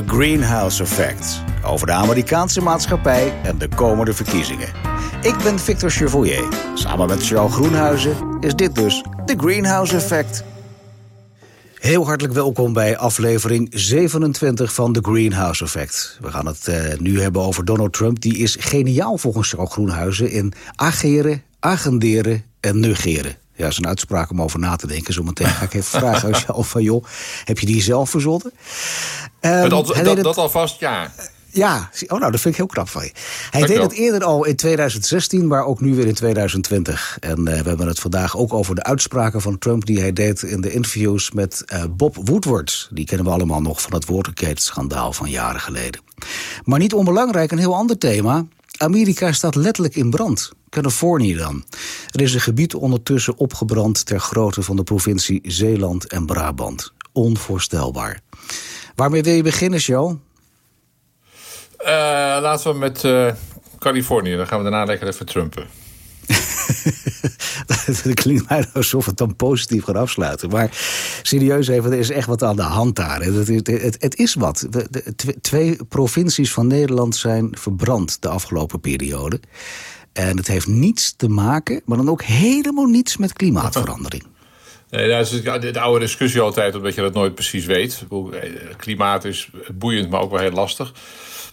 The Greenhouse Effect. Over de Amerikaanse maatschappij en de komende verkiezingen. Ik ben Victor Chevoyer. Samen met Charles Groenhuizen is dit dus The Greenhouse Effect. Heel hartelijk welkom bij aflevering 27 van The Greenhouse Effect. We gaan het uh, nu hebben over Donald Trump. Die is geniaal volgens Charles Groenhuizen in ageren, agenderen en negeren. Ja, dat is een uitspraak om over na te denken. Zometeen ga ik even vragen aan jou van... joh, heb je die zelf verzonnen? Um, dat, dat, dat alvast ja. Ja, oh nou, dat vind ik heel knap van je. Hij deed het eerder al in 2016, maar ook nu weer in 2020. En uh, we hebben het vandaag ook over de uitspraken van Trump... die hij deed in de interviews met uh, Bob Woodward. Die kennen we allemaal nog van het Watergate-schandaal van jaren geleden. Maar niet onbelangrijk, een heel ander thema. Amerika staat letterlijk in brand. Californië dan. Er is een gebied ondertussen opgebrand... ter grootte van de provincie Zeeland en Brabant. Onvoorstelbaar. Waarmee wil je beginnen, Joe? Uh, laten we met uh, Californië. Dan gaan we daarna lekker even trumpen. dat klinkt mij alsof het dan positief gaat afsluiten. Maar serieus even, er is echt wat aan de hand daar. Het, het, het, het is wat. De, de, twee provincies van Nederland zijn verbrand de afgelopen periode. En het heeft niets te maken, maar dan ook helemaal niets met klimaatverandering. Nee, dat is de oude discussie altijd, omdat je dat nooit precies weet. Eh, klimaat is boeiend, maar ook wel heel lastig.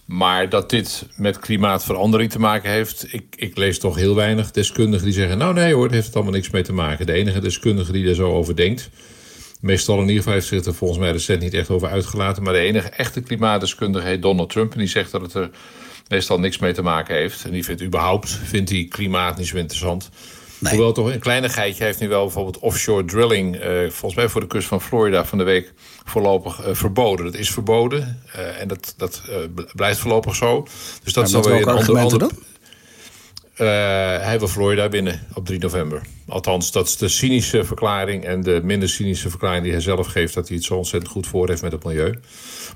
Maar dat dit met klimaatverandering te maken heeft... Ik, ik lees toch heel weinig deskundigen die zeggen... nou nee hoor, het heeft het allemaal niks mee te maken. De enige deskundige die daar zo over denkt... meestal in ieder geval heeft zich er volgens mij recent niet echt over uitgelaten... maar de enige echte klimaatdeskundige heet Donald Trump... en die zegt dat het er meestal niks mee te maken heeft. En die vindt überhaupt vindt hij klimaat niet zo interessant... Nee. Hoewel toch een kleinigheidje heeft nu wel bijvoorbeeld offshore drilling... Uh, volgens mij voor de kust van Florida van de week voorlopig uh, verboden. Dat is verboden uh, en dat, dat blijft voorlopig zo. Dus dat is weer een ander... ander hij wil Florida binnen op 3 november. Althans, dat is de cynische verklaring... en de minder cynische verklaring die hij zelf geeft... dat hij het zo ontzettend goed voor heeft met het milieu.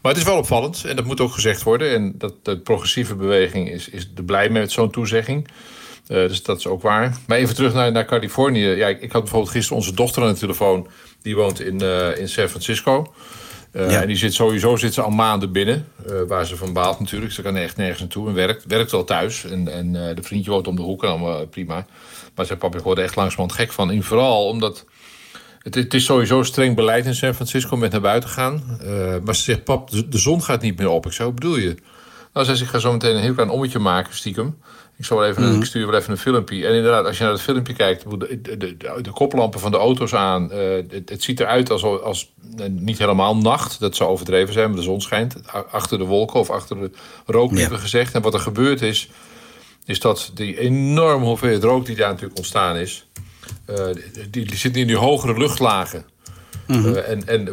Maar het is wel opvallend en dat moet ook gezegd worden. En dat de progressieve beweging is, is er blij mee met zo'n toezegging... Uh, dus dat is ook waar. Maar even terug naar, naar Californië. Ja, ik, had bijvoorbeeld gisteren onze dochter aan de telefoon. Die woont in, uh, in San Francisco. Uh, ja. En die zit sowieso zit ze al maanden binnen. waar ze van baalt natuurlijk. Ze kan echt nergens naartoe. En werkt, werkt wel thuis. En, en de vriendje woont om de hoek. En allemaal prima. Maar zei papa, ik word er echt langzamerhand gek van. En vooral omdat... Het, het, is sowieso streng beleid in San Francisco met naar buiten gaan. maar ze zegt, pap, de, de, zon gaat niet meer op. Ik zei, wat bedoel je? Nou, zei ze, ik ga zo meteen een heel klein ommetje maken, stiekem. Ik, zal even, mm. ik stuur wel even een filmpje. En inderdaad, als je naar het filmpje kijkt, de, de, de, de koplampen van de auto's aan. Uh, het, het, ziet eruit als, als uh, niet helemaal nacht. Dat zou overdreven zijn, maar de zon schijnt. Achter de wolken of achter de rook, liever gezegd. En wat er gebeurd is, is dat die enorme hoeveelheid rook die daar natuurlijk ontstaan is. Uh, die, die zit in die hogere luchtlagen. -hmm. en, en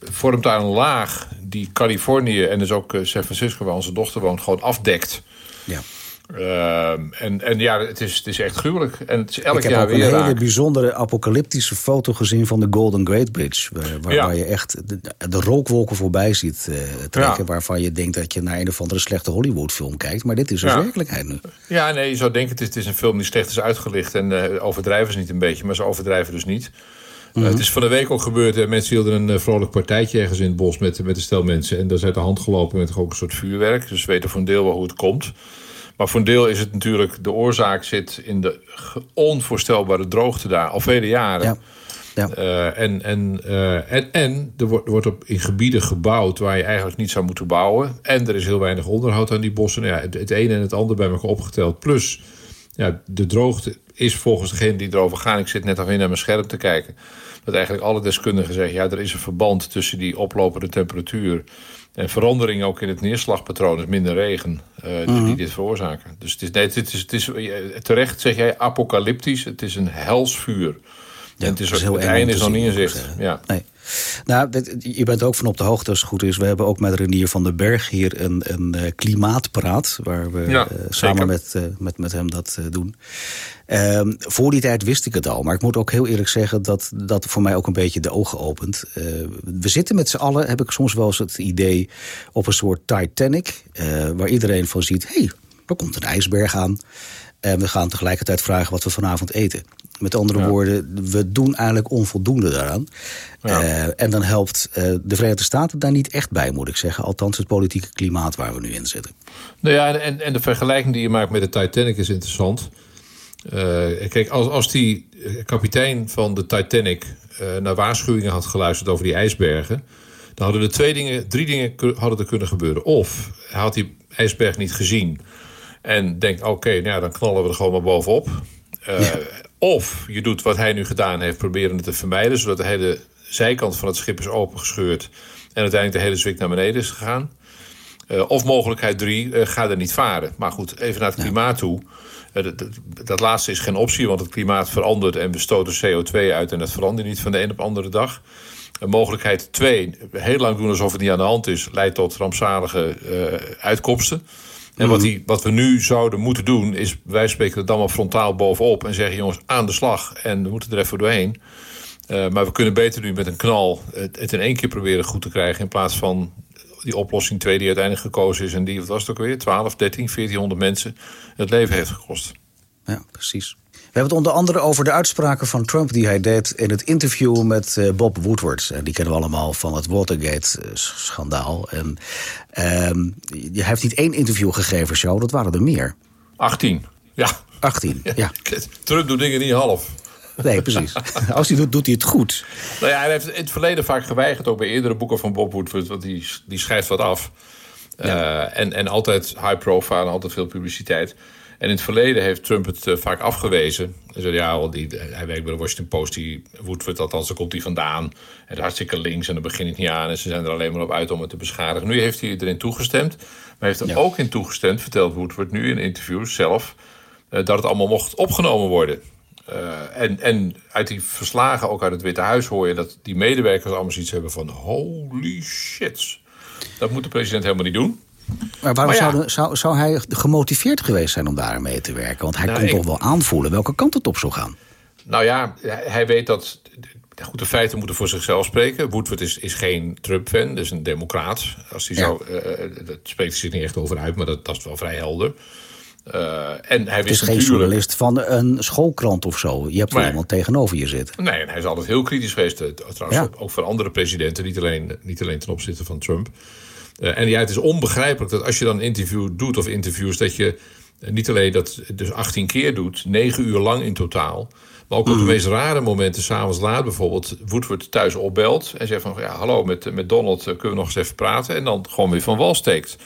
vormt daar een laag die Californië en dus ook San Francisco, waar onze dochter woont, gewoon afdekt. Ja. Uh, en, en ja, het is, het is echt gruwelijk. En het is elk Ik heb jaar ook weer een raak. hele bijzondere apocalyptische foto gezien van de Golden Gate Bridge. Waar, Ja. waar je echt de, de rookwolken voorbij ziet eh, trekken. Ja. Waarvan je denkt dat je naar een of andere slechte Hollywood-film kijkt. Maar dit is dus Ja. werkelijkheid nu. Ja, nee, je zou denken, het is, het is een film die slecht is uitgelicht. En eh, overdrijven ze niet een beetje, maar ze overdrijven dus niet. Uh, het is van de week ook gebeurd. mensen hielden een eh, vrolijk partijtje ergens in het bos met, met een stel mensen. En daar is uit de hand gelopen met ook een soort vuurwerk. Dus we weten voor een deel wel hoe het komt. Maar voor een deel is het natuurlijk... de oorzaak zit in de onvoorstelbare droogte daar. Al vele jaren. Ja. Ja. Eh, en, en, eh, en, en er wordt, er wordt op, in gebieden gebouwd waar je eigenlijk niet zou moeten bouwen. En er is heel weinig onderhoud aan die bossen. Nou ja, het, het ene en het andere bij elkaar opgeteld. Plus, ja, de droogte is volgens degene die erover gaan... ik zit net al in naar mijn scherm te kijken... dat eigenlijk alle deskundigen zeggen... ja, er is een verband tussen die oplopende temperatuur... en verandering ook in het neerslagpatroon, dus minder regen... eh, die, die dit veroorzaken. Dus het is, nee, het is, het is, eh, terecht zeg jij apocalyptisch. Het is een helsvuur. En het, is, is heel het is nog niet in zicht. Ja. Nee. Nou, je bent ook van op de hoogte als het goed is. We hebben ook met Renier van den Berg hier een, een eh, klimaatpraat... waar we Ja, eh, samen met, eh, met, met hem dat doen. Ehm, voor die tijd wist ik het al. Maar ik moet ook heel eerlijk zeggen dat dat voor mij ook een beetje de ogen opent. We zitten met z'n allen, heb ik soms wel eens het idee... op een soort Titanic, waar iedereen van ziet... hé, hey, er komt een ijsberg aan. En we gaan tegelijkertijd vragen wat we vanavond eten. Met andere woorden, we doen eigenlijk onvoldoende daaraan. en dan helpt de Verenigde Staten daar niet echt bij, moet ik zeggen. Althans, het politieke klimaat waar we nu in zitten. Nou ja, en, en de vergelijking die je maakt met de Titanic is interessant. kijk, als, als die kapitein van de Titanic naar waarschuwingen had geluisterd over die ijsbergen dan hadden er twee dingen, drie dingen hadden er kunnen gebeuren. Of hij had die ijsberg niet gezien en denkt: oké, nou dan knallen we er gewoon maar bovenop. Uh, Of je doet wat hij nu gedaan heeft, proberen het te vermijden, zodat de hele zijkant van het schip is opengescheurd en uiteindelijk de hele zwik naar beneden is gegaan. Uh, of mogelijkheid drie, uh, ga er niet varen. Maar goed, even naar het klimaat toe. Dat, dat, laatste is geen optie, want het klimaat verandert en we stoten CO2 uit en dat verandert niet van de een op de andere dag. Mogelijkheid twee, heel lang doen alsof het niet aan de hand is, leidt tot rampzalige uitkomsten. En wat, mhm. die, wat we nu zouden moeten doen, is wij spreken er dan maar frontaal bovenop en zeggen: jongens, aan de slag. En we moeten er even doorheen. Uh, maar we kunnen beter nu met een knal het, het, in één keer proberen goed te krijgen. In plaats van die oplossing 2 die uiteindelijk gekozen is. En die, wat was het ook weer? 12, 13, 1400 mensen het leven heeft gekost. Ja, precies. We hebben het onder andere over de uitspraken van Trump die hij deed in het interview met uh, Bob Woodward. En die kennen we allemaal van het Watergate-schandaal. En uh, hij heeft niet één interview gegeven, show, dat waren er meer. 18, ja. 18, ja. Trump doet dingen niet half. Nee, precies. Als hij doet, doet hij het goed. Nou ja, hij heeft in het verleden vaak geweigerd, ook bij eerdere boeken van Bob Woodward, want die, die schrijft wat af. Ja. Uh, en, en altijd high profile, altijd veel publiciteit. En in het verleden heeft Trump het uh, vaak afgewezen. Hij zei, ja, die, hij werkt bij de Washington Post, die Woodward, althans, daar komt hij vandaan. Het hartstikke links en dan begin ik niet aan. En ze zijn er alleen maar op uit om het te beschadigen. Nu heeft hij erin toegestemd. Maar heeft er ook in toegestemd, vertelt Woodward nu in interviews zelf... Uh, dat het allemaal mocht opgenomen worden. Uh, en, en uit die verslagen, ook uit het Witte Huis, hoor je dat die medewerkers allemaal zoiets hebben van: holy shit. Dat moet de president helemaal niet doen. Maar waarom zou, zou, zou, hij gemotiveerd geweest zijn om daarmee te werken? Want hij nou, kon toch wel aanvoelen welke kant het op zou gaan? Nou ja, hij weet dat. Goed, de feiten moeten voor zichzelf spreken. Woodward is, is geen Trump-fan, dus een democraat. Als hij zou, uh, dat spreekt hij zich niet echt over uit, maar dat, dat is wel vrij helder. Uh, en hij het is geen journalist van een schoolkrant of zo. Je hebt er iemand tegenover je zitten. Nee, en hij is altijd heel kritisch geweest. Trouwens, ook van andere presidenten, niet alleen, niet alleen ten opzichte van Trump. Uh, en ja, het is onbegrijpelijk dat als je dan een interview doet of interviews, dat je niet alleen dat dus 18 keer doet, 9 uur lang in totaal. Maar ook op de mhm. meest rare momenten, s'avonds laat bijvoorbeeld, Woodward thuis opbelt en zegt van ja, hallo, met, met Donald eh, kunnen we nog eens even praten. En dan gewoon weer van wal steekt.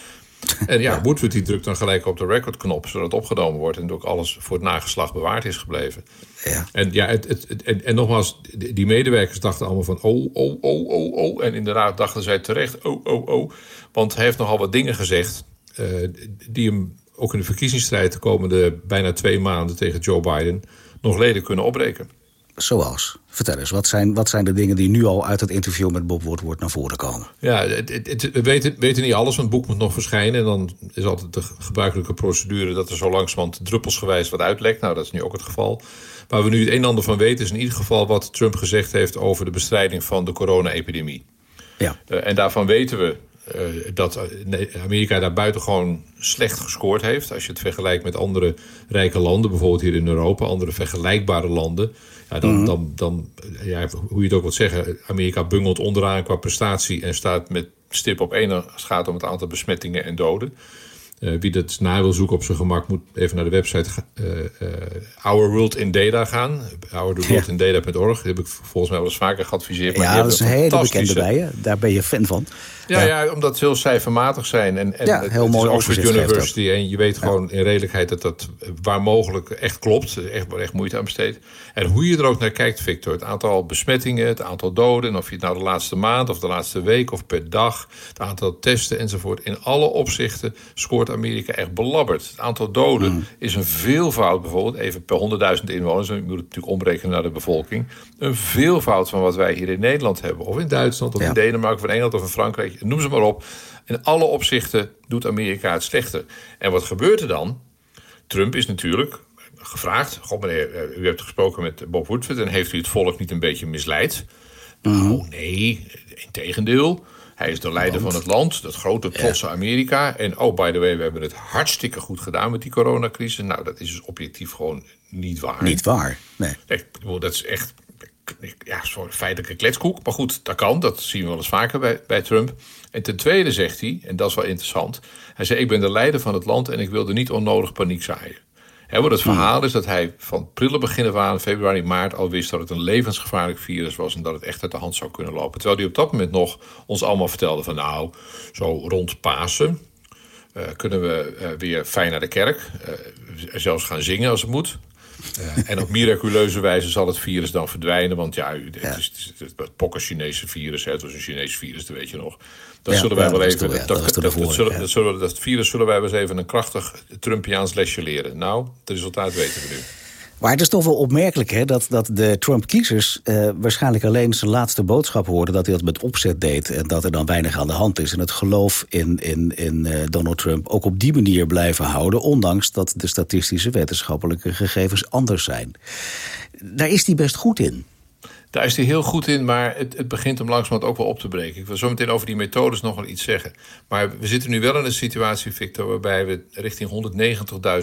En ja, Woodward die drukt dan gelijk op de recordknop, zodat het opgenomen wordt en ook alles voor het nageslag bewaard is gebleven. Ja. En ja, het, het, en, en, nogmaals, die medewerkers dachten allemaal van oh, oh, oh, oh, oh. En inderdaad dachten zij terecht, oh, oh, oh. Want hij heeft nogal wat dingen gezegd uh, die hem ook in de verkiezingsstrijd de komende bijna twee maanden tegen Joe Biden nog leden kunnen opbreken. Zoals? Vertel eens, wat zijn, wat zijn de dingen die nu al uit het interview met Bob Woodward naar voren komen? Ja, het, het, we weten, weten niet alles, want het boek moet nog verschijnen. En dan is altijd de gebruikelijke procedure dat er zo langzamerhand druppelsgewijs wat uitlekt. Nou, dat is nu ook het geval. Waar we nu het een en ander van weten is in ieder geval wat Trump gezegd heeft over de bestrijding van de corona-epidemie. Ja. Uh, en daarvan weten we dat Amerika daar buitengewoon slecht gescoord heeft. Als je het vergelijkt met andere rijke landen, bijvoorbeeld hier in Europa, andere vergelijkbare landen. Ja, dan, mhm. dan, dan ja, hoe je het ook wilt zeggen, Amerika bungelt onderaan qua prestatie en staat met stip op één als het gaat om het aantal besmettingen en doden. Uh, wie dat na wil zoeken op zijn gemak moet even naar de website uh, uh, Our World in Data gaan. Ourworldindata.org. Dat heb ik volgens mij wel eens vaker geadviseerd. Maar ja, dat is een hele bekende bij je. Daar ben je fan van. Ja, ja. omdat ze heel cijfermatig zijn. En, en ja, heel het mooi Oxford University. En je weet gewoon in redelijkheid dat dat waar mogelijk echt klopt. Echt, echt moeite aan besteed. En hoe je er ook naar kijkt, Victor. Het aantal besmettingen, het aantal doden. En of je het nou de laatste maand of de laatste week of per dag. Het aantal testen enzovoort. In alle opzichten scoort Amerika echt belabberd. Het aantal doden mm. is een veelvoud bijvoorbeeld. Even per 100.000 inwoners. Je moet het natuurlijk omrekenen naar de bevolking. Een veelvoud van wat wij hier in Nederland hebben. Of in Duitsland of in Denemarken of in Engeland of in Frankrijk noem ze maar op. In alle opzichten doet Amerika het slechter. En wat gebeurt er dan? Trump is natuurlijk gevraagd. God meneer, eh, u hebt gesproken met Bob Woodward... en heeft u het volk niet een beetje misleid? Nou, mhm. nee, integendeel. Hij is de leider van het land, dat grote trotse Amerika. En oh, by the way, we hebben het hartstikke goed gedaan met die coronacrisis. Nou, dat is dus objectief gewoon niet waar. Niet waar, nee. Ik bedoel, dat is echt ja, feitelijke kletskoek. Maar goed, dat kan. Dat zien we wel eens vaker bij, bij Trump. En ten tweede zegt hij, en dat is wel interessant... hij zei, ik ben de leider van het land en ik wilde niet onnodig paniek zaaien. He, het verhaal is dat hij van prille begin af aan, februari, maart, al wist dat het een levensgevaarlijk virus was en dat het echt uit de hand zou kunnen lopen. Terwijl hij op dat moment nog ons allemaal vertelde van nou, zo rond Pasen uh, kunnen we uh, weer fijn naar de kerk, uh, zelfs gaan zingen als het moet. En op miraculeuze wijze zal het virus dan verdwijnen. Want ja, het, ja. Is, het, is het pokken Chinese virus, hè, het was een Chinees virus, dat weet je nog. Dat ja, zullen wij wel even. Dat virus zullen wij wel eens even een krachtig Trumpiaans lesje leren. Nou, het resultaat weten we nu. Maar het is toch wel opmerkelijk hè, dat, dat de Trump-kiezers uh, waarschijnlijk alleen zijn laatste boodschap hoorden. dat hij dat met opzet deed en dat er dan weinig aan de hand is. En het geloof in, in, in uh, Donald Trump ook op die manier blijven houden. ondanks dat de statistische wetenschappelijke gegevens anders zijn. Daar is hij best goed in. Daar is hij heel goed in, maar het, het begint hem langzamerhand ook wel op te breken. Ik wil zo meteen over die methodes nog wel iets zeggen. Maar we zitten nu wel in een situatie, Victor, waarbij we richting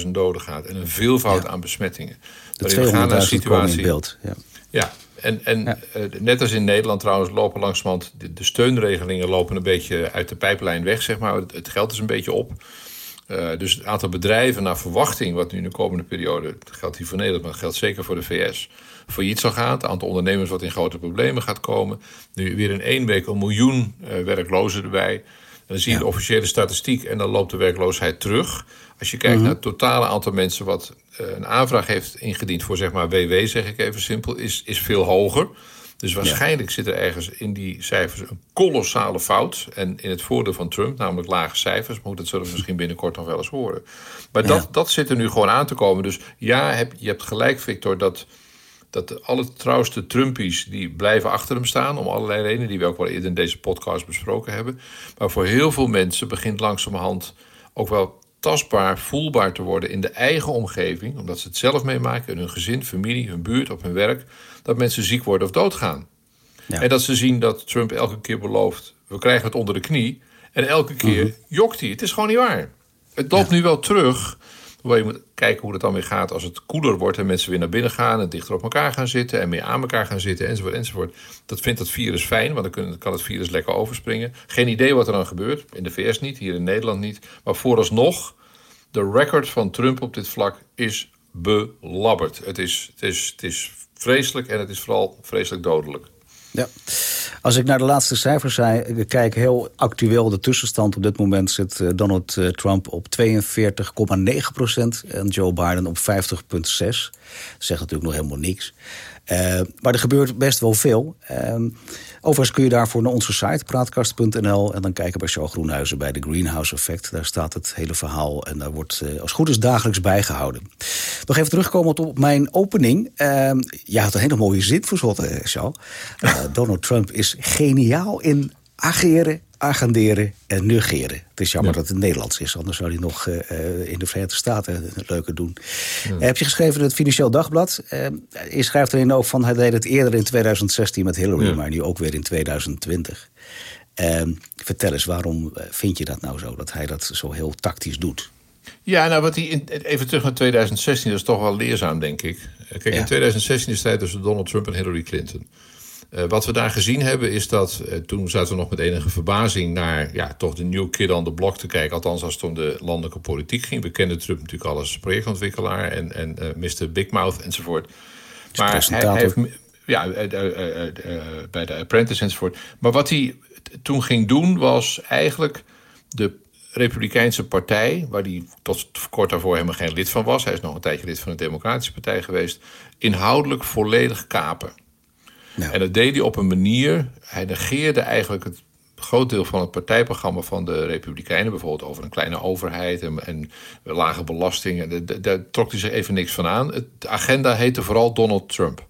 190.000 doden gaan. En een veelvoud aan besmettingen. We gaan naar een situatie. In beeld. Ja. ja. En, en eh, net als in Nederland trouwens lopen langzamerhand... De, de steunregelingen lopen een beetje uit de pijplijn weg, zeg maar. Het, geld is een beetje op. Uh, dus het aantal bedrijven naar verwachting... wat nu in de komende periode, geldt hier voor Nederland... maar dat geldt zeker voor de VS failliet zal gaan. Het aantal ondernemers wat in grote problemen gaat komen. Nu weer in één week een miljoen uh, werklozen erbij. En dan zie je de officiële statistiek en dan loopt de werkloosheid terug. Als je kijkt mhm. naar het totale aantal mensen wat uh, een aanvraag heeft ingediend voor zeg maar WW, zeg ik even simpel, is, is veel hoger. Dus waarschijnlijk zit er ergens in die cijfers een kolossale fout. En in het voordeel van Trump, namelijk lage cijfers. Maar dat zullen we misschien binnenkort nog wel eens horen. Maar dat, dat zit er nu gewoon aan te komen. Dus ja, heb, je hebt gelijk, Victor, dat dat de allertrouwste Trumpies die blijven achter hem staan. Om allerlei redenen die we ook wel eerder in deze podcast besproken hebben. Maar voor heel veel mensen begint langzamerhand ook wel tastbaar, voelbaar te worden in de eigen omgeving. Omdat ze het zelf meemaken in hun gezin, familie, hun buurt, op hun werk. Dat mensen ziek worden of doodgaan. Ja. En dat ze zien dat Trump elke keer belooft: we krijgen het onder de knie. En elke keer mm jokt hij. Het is gewoon niet waar. Het loopt nu wel terug. Waar je moet kijken hoe het dan weer gaat als het koeler wordt en mensen weer naar binnen gaan en dichter op elkaar gaan zitten en meer aan elkaar gaan zitten enzovoort enzovoort. Dat vindt dat virus fijn, want dan kan het virus lekker overspringen. Geen idee wat er dan gebeurt. In de VS niet, hier in Nederland niet. Maar vooralsnog, de record van Trump op dit vlak is belabberd. Het is, het is, het is vreselijk en het is vooral vreselijk dodelijk. Ja. Als ik naar de laatste cijfers kijk, heel actueel de tussenstand op dit moment zit eh, Donald eh, Trump op 42,9 procent en Joe Biden op 50,6. Dat zegt natuurlijk nog helemaal niks. Uh, maar er gebeurt best wel veel. Uh, overigens kun je daarvoor naar onze site, praatkast.nl... en dan kijken bij Show Groenhuizen bij de Greenhouse Effect. Daar staat het hele verhaal en daar wordt uh, als goed is dagelijks bijgehouden. Nog even terugkomen op mijn opening. Uh, je had een hele mooie zin voor slot, Charles. Donald Trump is geniaal in ageren agenderen en negeren. Het is jammer dat het Nederlands is, anders zou hij nog uh, in de Verenigde Staten een leuke doen. Ja. heb je geschreven in het Financieel Dagblad. Uh, je schrijft erin ook van hij deed het eerder in 2016 met Hillary, ja. maar nu ook weer in 2020. vertel eens, waarom vind je dat nou zo, dat hij dat zo heel tactisch doet? Ja, nou wat hij in, even terug naar 2016, dat is toch wel leerzaam, denk ik. Kijk, in 2016 is het tijd tussen Donald Trump en Hillary Clinton. Uh, wat we daar gezien hebben is dat, uh, toen zaten we nog met enige verbazing naar ja, toch de new kid on the block te kijken. Althans als het om de landelijke politiek ging. We kennen Trump natuurlijk al als projectontwikkelaar en, en uh, Mr. Big Mouth enzovoort. Maar hij, hij, heeft, ja, bij de Apprentice enzovoort. Maar wat hij toen ging doen was eigenlijk de Republikeinse Partij, waar hij tot kort daarvoor helemaal geen lid van was. Hij is nog een tijdje lid van de Democratische Partij geweest. Inhoudelijk volledig kapen. En dat deed hij op een manier. Hij negeerde eigenlijk het groot deel van het partijprogramma van de Republikeinen, bijvoorbeeld over een kleine overheid en, en lage belastingen. Daar trok hij zich even niks van aan. De agenda heette vooral Donald Trump.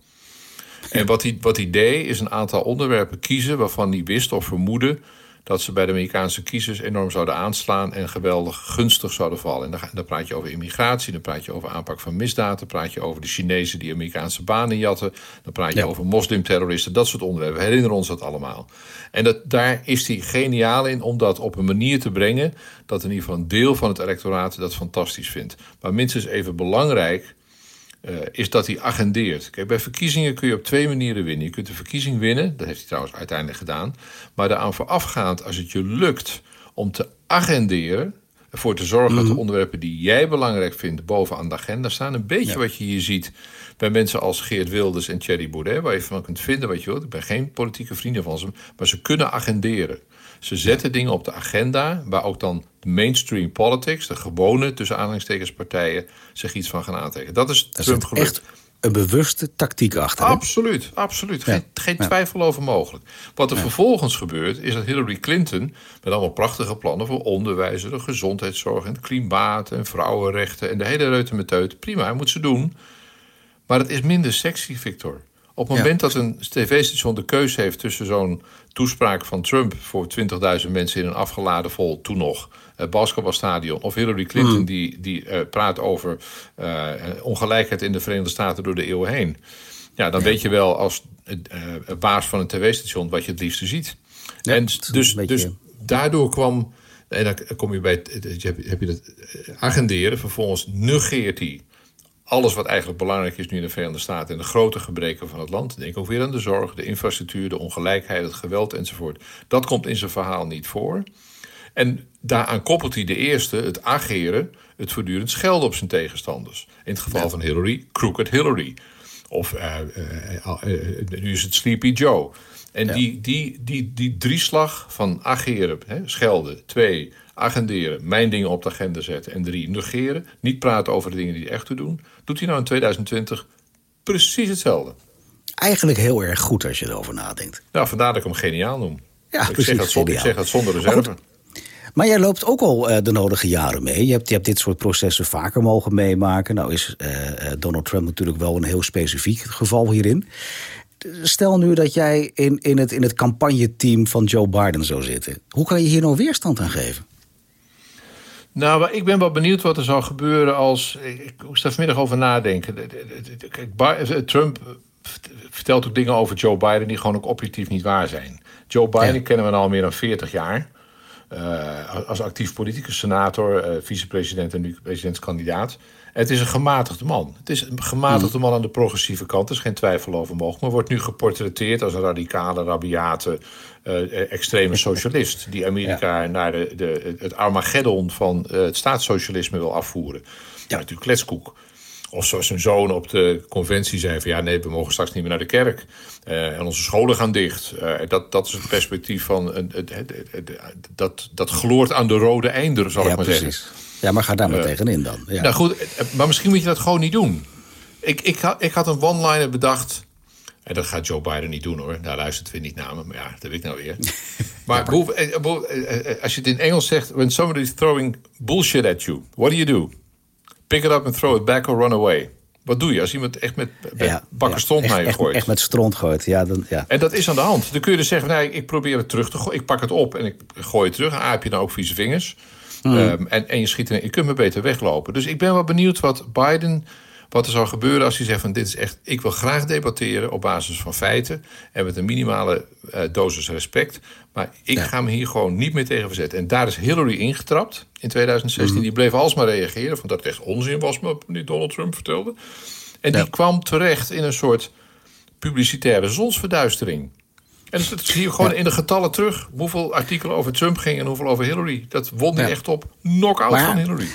En wat hij, wat hij deed, is een aantal onderwerpen kiezen waarvan hij wist of vermoedde dat ze bij de Amerikaanse kiezers enorm zouden aanslaan en geweldig gunstig zouden vallen. En dan, dan praat je over immigratie, dan praat je over aanpak van misdaad, dan praat je over de Chinezen die Amerikaanse banen jatten, dan praat je over moslimterroristen, dat soort onderwerpen. We herinneren ons dat allemaal. En dat, daar is hij geniaal in om dat op een manier te brengen dat in ieder geval een deel van het electoraat dat fantastisch vindt. Maar minstens even belangrijk uh, is dat hij agendeert. Kijk, bij verkiezingen kun je op twee manieren winnen. Je kunt de verkiezing winnen, dat heeft hij trouwens uiteindelijk gedaan. Maar daaraan voorafgaand, als het je lukt om te agenderen. Ervoor te zorgen dat de mhm. onderwerpen die jij belangrijk vindt bovenaan de agenda staan. Een beetje wat je hier ziet bij mensen als Geert Wilders en Thierry Baudet. Waar je van kunt vinden wat je wilt. Ik ben geen politieke vrienden van ze. Maar ze kunnen agenderen. Ze zetten dingen op de agenda waar ook dan de mainstream politics, de gewone tussen aanhalingstekens partijen, zich iets van gaan aantrekken. Dat is Trump Echt een bewuste tactiek achter. Absoluut, absoluut. Geen, geen twijfel over mogelijk. Wat er vervolgens gebeurt, is dat Hillary Clinton met allemaal prachtige plannen voor onderwijs, de gezondheidszorg en het klimaat en vrouwenrechten en de hele reutemeteut. Prima, moet ze doen. Maar het is minder sexy, Victor. Op het moment dat een tv-station de keuze heeft tussen zo'n toespraak van Trump voor 20.000 mensen in een afgeladen vol, toen nog, uh, basketbalstadion, of Hillary Clinton hmm. die, die uh, praat over uh, ongelijkheid in de Verenigde Staten door de eeuwen heen. Ja, dan weet je wel als baas van een tv-station wat je het liefste ziet. en dus, dus daardoor kwam, en dan kom je bij, heb, heb je dat agenderen, vervolgens negeert hij alles wat eigenlijk belangrijk is nu in de Verenigde Staten en de grote gebreken van het land. Denk ook weer aan de zorg, de infrastructuur, de ongelijkheid, het geweld enzovoort. Dat komt in zijn verhaal niet voor. En daaraan koppelt hij de eerste, het ageren, het voortdurend schelden op zijn tegenstanders. In het geval van Hillary, Crooked Hillary. Of uh, uh, nu is het Sleepy Joe. En die, die, die, die drieslag van ageren, hè, schelden, twee, agenderen, mijn dingen op de agenda zetten. En drie, negeren, niet praten over de dingen die echt toe doen. Doet hij nou in 2020 precies hetzelfde. Eigenlijk heel erg goed als je erover nadenkt. Nou, vandaar dat ik hem geniaal noem. Ja, ik, precies, zeg dat zonder, ik zeg dat zonder reserve. Maar jij loopt ook al uh, de nodige jaren mee. Je hebt, je hebt dit soort processen vaker mogen meemaken. Nou is uh, Donald Trump natuurlijk wel een heel specifiek geval hierin. Stel nu dat jij in, in, het, in het campagneteam van Joe Biden zou zitten. Hoe kan je hier nou weerstand aan geven? Nou, ik ben wel benieuwd wat er zal gebeuren als. Ik moest er vanmiddag over nadenken. Kijk, Trump vertelt ook dingen over Joe Biden die gewoon ook objectief niet waar zijn. Joe Biden kennen we al meer dan 40 jaar. Uh, als actief politicus, senator, uh, vicepresident en nu presidentskandidaat. Het is een gematigde man. Het is een gematigde man aan de progressieve kant. Er is geen twijfel over mogelijk. Maar wordt nu geportretteerd als een radicale, rabiate, uh, extreme socialist. Die Amerika naar de, de, het Armageddon van uh, het staatssocialisme wil afvoeren. Ja, natuurlijk kletskoek. Of zoals zijn zoon op de conventie zei: van ja, nee, we mogen straks niet meer naar de kerk. Uh, en onze scholen gaan dicht. Uh, dat, dat is het perspectief van. dat, dat gloort aan de rode einder, zal ik maar precies. zeggen. Ja, maar ga daar maar tegenin dan. Ja. Nou goed, maar misschien moet je dat gewoon niet doen. Ik, ik, had, ik had een one-liner bedacht. En dat gaat Joe Biden niet doen hoor. Daar luistert weer niet naar me. Maar ja, dat weet ik nou weer. maar als je het in Engels zegt... When somebody is throwing bullshit at you, what do you do? Pick it up and throw it back or run away. Wat doe je als iemand echt met, ja, bakken stront naar je gooit? Echt met stront gooit, ja, dan, ja. En dat is aan de hand. Dan kun je dus zeggen, nee, ik probeer het terug te gooien. Ik pak het op en ik gooi het terug. Ah, heb je dan ook vieze vingers? Hmm. Ehm, en, en je schiet er, je kunt me beter weglopen. Dus ik ben wel benieuwd wat Biden wat er zou gebeuren als hij zegt van dit is echt, ik wil graag debatteren op basis van feiten en met een minimale uh, dosis respect. Maar ik ga me hier gewoon niet meer tegen verzetten. En daar is Hillary ingetrapt in 2016. Mhm. Die bleef alsmaar reageren van dat het echt onzin was wat die Donald Trump vertelde. En die kwam terecht in een soort publicitaire zonsverduistering. En dat zie je gewoon in de getallen terug. Hoeveel artikelen over Trump gingen en hoeveel over Hillary. Dat won hij echt op knock-out van Hillary.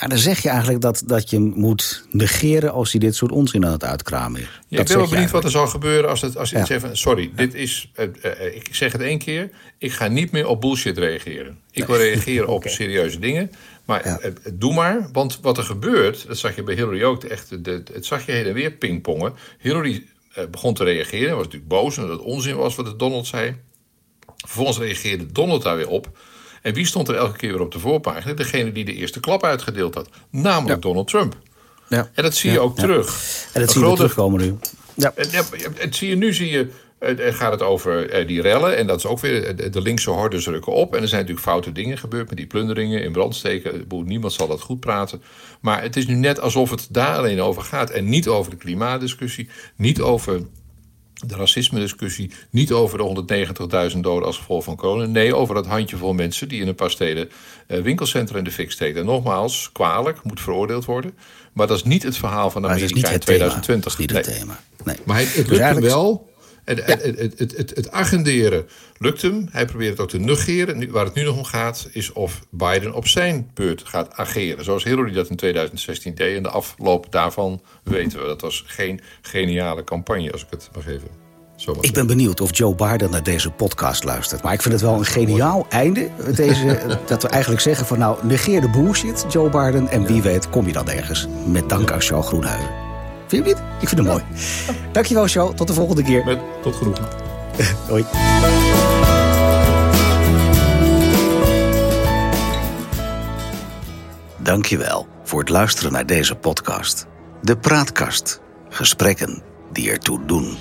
Ja, dan zeg je eigenlijk dat, dat je moet negeren als hij dit soort onzin aan het uitkramen is. Ja, ik ben wel benieuwd wat er zal gebeuren als, het, als zegt van... sorry, dit is, uh, uh, ik zeg het één keer... ik ga niet meer op bullshit reageren. Ik wil reageren op serieuze dingen. Maar ja. doe maar, want wat er gebeurt... dat zag je bij Hillary ook, echt, de, het zag je heen en weer pingpongen. Hillary begon te reageren, was natuurlijk boos... en dat het onzin was wat Donald zei. Vervolgens reageerde Donald daar weer op... En wie stond er elke keer weer op de voorpagina? Degene die de eerste klap uitgedeeld had. Namelijk Donald Trump. Ja. En dat zie je ook terug. En dat zie je terugkomen nu. Ja. En, en, zie je, nu zie je gaat het over die rellen. En dat is ook weer, de linkse hordes rukken op. En er zijn natuurlijk foute dingen gebeurd met die plunderingen in brandsteken. Niemand zal dat goed praten. Maar het is nu net alsof het daar alleen over gaat. En niet over de klimaatdiscussie. Niet over de racisme-discussie niet over de 190.000 doden als gevolg van corona. Nee, over dat handjevol mensen die in een paar steden uh, winkelcentra in de fik steken. En nogmaals, kwalijk, moet veroordeeld worden. Maar dat is niet het verhaal van Amerika in 2020. Thema. niet het thema. Nee. Maar het, het dus hem wel. Het, het, het, het, het, agenderen lukt hem. Hij probeert het ook te negeren. Waar het nu nog om gaat, is of Biden op zijn beurt gaat ageren. Zoals Hillary dat in 2016 deed. En de afloop daarvan weten we. Dat was geen geniale campagne, als ik het mag even zo Ik ben benieuwd of Joe Biden naar deze podcast luistert. Maar ik vind het wel een geniaal einde. Deze, dat we eigenlijk zeggen van nou, negeer de bullshit, Joe Biden. En wie weet kom je dan ergens. Met dank aan Charles Groenhuizen. Vind je niet? Ik vind het mooi. Dankjewel, show. Tot de volgende keer. Met, tot genoegen. Hoi. Dankjewel voor het luisteren naar deze podcast. De Praatkast. Gesprekken die ertoe doen.